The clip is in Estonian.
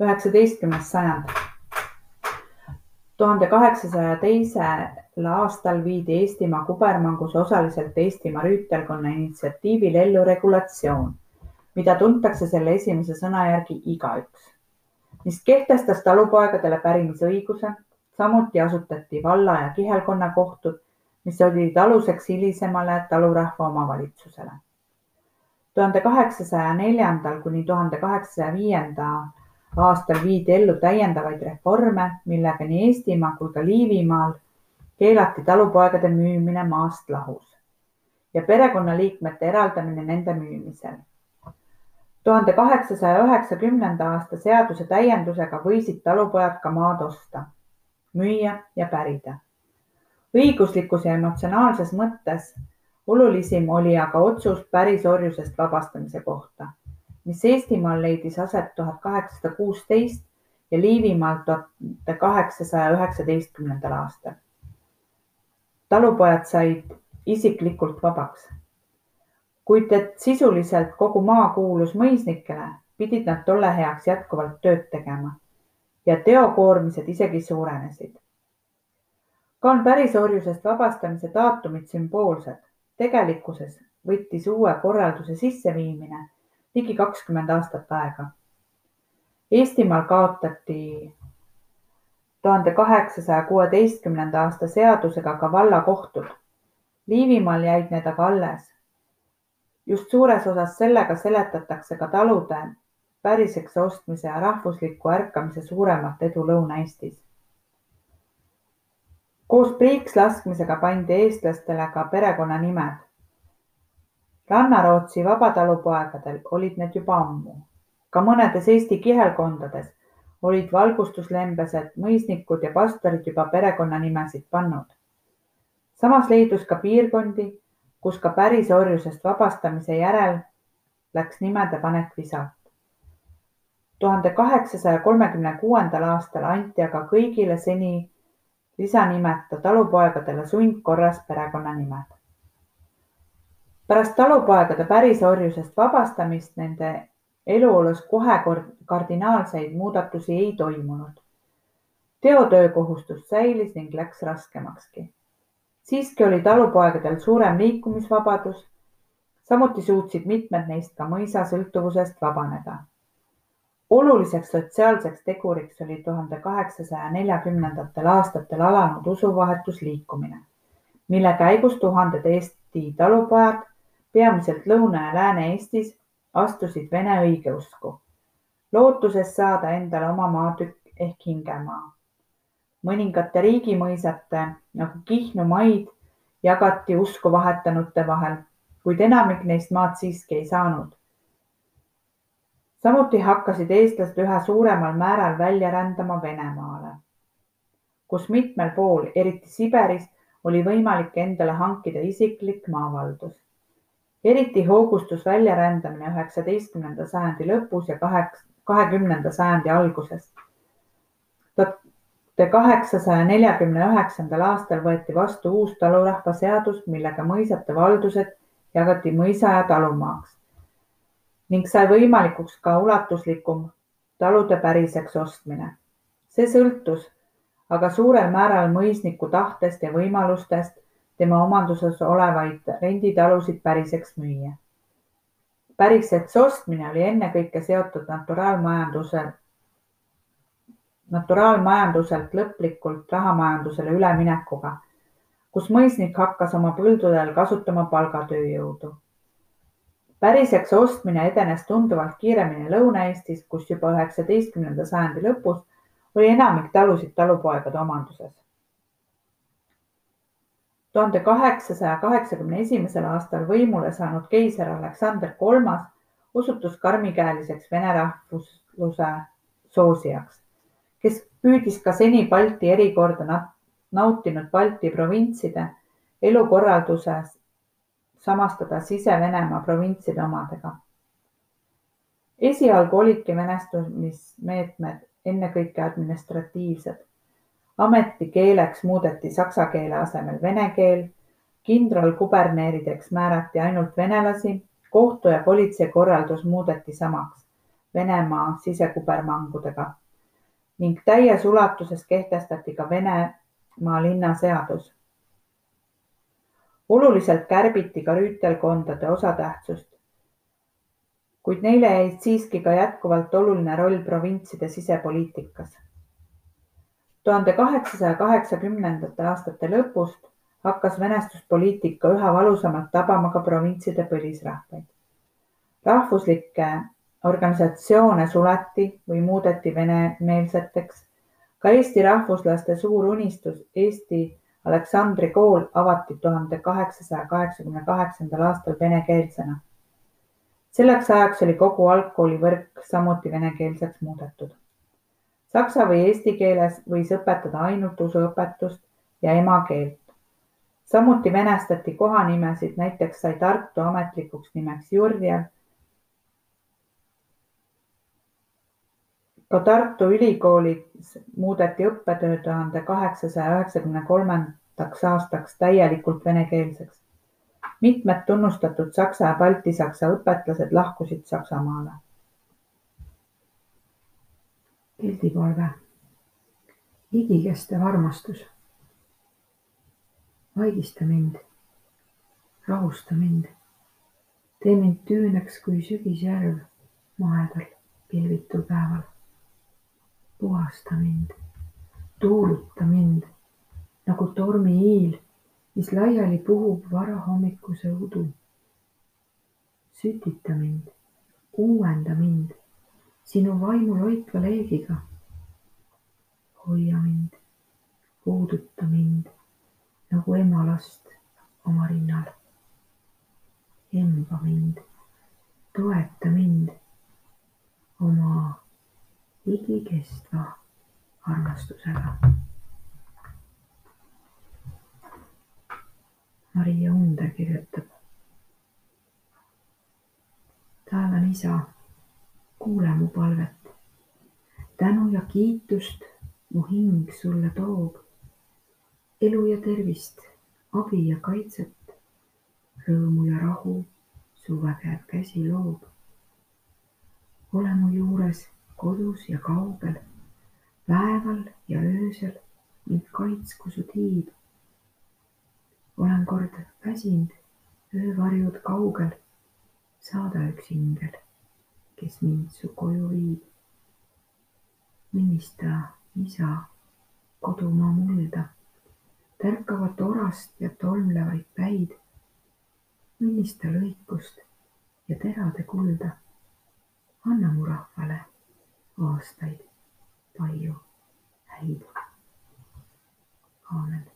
üheksateistkümnes sajand. tuhande kaheksasaja teisel aastal viidi Eestimaa kubermangus osaliselt Eestimaa rüütelkonna initsiatiivil ellu regulatsioon, mida tuntakse selle esimese sõna järgi igaüks, mis kehtestas talupoegadele pärimisõiguse. samuti asutati valla ja kihelkonnakohtud, mis olid aluseks hilisemale talurahva omavalitsusele. tuhande kaheksasaja neljandal kuni tuhande kaheksasaja viienda aastal viidi ellu täiendavaid reforme, millega nii Eestimaa kui ka Liivimaal keelati talupoegade müümine maast lahus ja perekonnaliikmete eraldamine nende müümisel. tuhande kaheksasaja üheksakümnenda aasta seaduse täiendusega võisid talupojad ka maad osta, müüa ja pärida. õiguslikus ja emotsionaalses mõttes olulisim oli aga otsus pärisorjusest vabastamise kohta mis Eestimaal leidis aset tuhat kaheksasada kuusteist ja Liivimaal tuhande kaheksasaja üheksateistkümnendal aastal. talupojad said isiklikult vabaks. kuid et sisuliselt kogu maa kuulus mõisnikele, pidid nad tolle heaks jätkuvalt tööd tegema ja teokoormised isegi suurenesid. ka on pärisorjusest vabastamise daatumid sümboolsed. tegelikkuses võttis uue korralduse sisseviimine ligi kakskümmend aastat aega. Eestimaal kaotati tuhande kaheksasaja kuueteistkümnenda aasta seadusega ka vallakohtud. Liivimaal jäid need aga alles. just suures osas sellega seletatakse ka talude päriseks ostmise ja rahvusliku ärkamise suuremat edu Lõuna-Eestis. koos priiks laskmisega pandi eestlastele ka perekonnanimed Rannarootsi vabatalupoegadel olid need juba ammu. Ka mõnedes Eesti kihelkondades olid valgustuslembesed, mõisnikud ja pastorid juba perekonnanimesid pannud. samas leidus ka piirkondi, kus ka pärisorjusest vabastamise järel läks nimede panek visalt. tuhande kaheksasaja kolmekümne kuuendal aastal anti aga kõigile seni lisanimeta talupoegadele sundkorras perekonnanimed pärast talupoegade pärisorjusest vabastamist nende eluolus kohe kardinaalseid muudatusi ei toimunud. teotöökohustus säilis ning läks raskemakski. siiski oli talupoegadel suurem liikumisvabadus. samuti suutsid mitmed neist ka mõisa sõltuvusest vabaneda. oluliseks sotsiaalseks teguriks oli tuhande kaheksasaja neljakümnendatel aastatel alanud usuvahetusliikumine, mille käigus tuhanded Eesti talupojad peamiselt Lõuna- ja Lääne-Eestis, astusid vene õigeusku, lootuses saada endale oma maatükk ehk hingemaa. mõningate riigimõisate nagu Kihnu maid jagati usku vahetanute vahel, kuid enamik neist maad siiski ei saanud. samuti hakkasid eestlased üha suuremal määral välja rändama Venemaale, kus mitmel pool, eriti Siberis, oli võimalik endale hankida isiklik maavaldus Eriti hoogustus väljarändamine üheksateistkümnenda sajandi lõpus ja kahekümnenda sajandi alguses. tuhande kaheksasaja neljakümne üheksandal aastal võeti vastu uus talurahvaseadus, millega mõisate valdused jagati mõisa ja talumaaks ning sai võimalikuks ka ulatuslikum talude päriseks ostmine. see sõltus aga suurel määral mõisniku tahtest ja võimalustest tema omanduses olevaid renditalusid päriseks müüa. päriseks ostmine oli ennekõike seotud naturaalmajanduse, naturaalmajanduselt lõplikult rahamajandusele üleminekuga, kus mõisnik hakkas oma põldudel kasutama palgatööjõudu. päriseks ostmine edenes tunduvalt kiiremini Lõuna-Eestis, kus juba üheksateistkümnenda sajandi lõpus oli enamik talusid talupoegade omanduses tuhande kaheksasaja kaheksakümne esimesel aastal võimule saanud keiser Aleksander Kolmas osutus karmikäeliseks vene rahvusluse soosijaks, kes püüdis ka seni Balti erikorda nautinud Balti provintside elukorralduses samastada Sise-Venemaa provintside omadega. esialgu olidki venestumismeetmed ennekõike administratiivsed Ametikeeleks muudeti saksa keele asemel vene keel, kindralkubernerideks määrati ainult venelasi, kohtu ja politsei korraldus muudeti samaks, Venemaa sisekubermangudega ning täies ulatuses kehtestati ka Venemaa linnaseadus. oluliselt kärbiti ka rüütelkondade osatähtsust, kuid neile jäid siiski ka jätkuvalt oluline roll provintside sisepoliitikas. Tuhande kaheksasaja kaheksakümnendate aastate lõpust hakkas venestuspoliitika üha valusamalt tabama ka provintside põlisrahvaid. rahvuslikke organisatsioone suleti või muudeti venemeelseteks. ka Eesti rahvuslaste suur unistus Eesti Aleksandri kool avati tuhande kaheksasaja kaheksakümne kaheksandal aastal venekeelsena. selleks ajaks oli kogu algkoolivõrk samuti venekeelseks muudetud. Saksa või eesti keeles võis õpetada ainult usuõpetust ja emakeelt samuti venestati kohanimesid, näiteks sai Tartu ametlikuks nimeks Jurjev. ka Tartu Ülikoolis muudeti õppetöö tuhande kaheksasaja üheksakümne kolmandaks aastaks täielikult venekeelseks. mitmed tunnustatud saksa ja baltisaksa õpetlased lahkusid Saksamaale. Pildipalve. igikestev armastus. Vaigista mind, rahusta mind, tee mind tüüneks kui sügisjärv mahedal pilvitul päeval. puhasta mind, tuuluta mind. Nagu tormiiil, mis laiali puhub varahommikuse udu. sütita mind, uuenda mind sinu vaimu loitva leegiga. hoia mind, puuduta mind nagu ema last oma rinnal. emba mind, toeta mind oma igikestva armastusega. Maria Under kirjutab. taevane isa, kuule mu palvet. tänu ja kiitust mu hing sulle toob elu ja tervist, abi ja kaitset, rõõmu ja rahu su vägev käsi loob. ole mu juures kodus ja kaugel, päeval ja öösel mind kaitsku su tiib. olen kord väsinud, öövarjud kaugel, saada üks ingel, kes mind su koju viib. mõnista, isa, kodumaa mulda tärkavat orast ja tolmlevaid päid, õnnista lõikust ja terade kulda. anna mu rahvale aastaid palju häid. aamen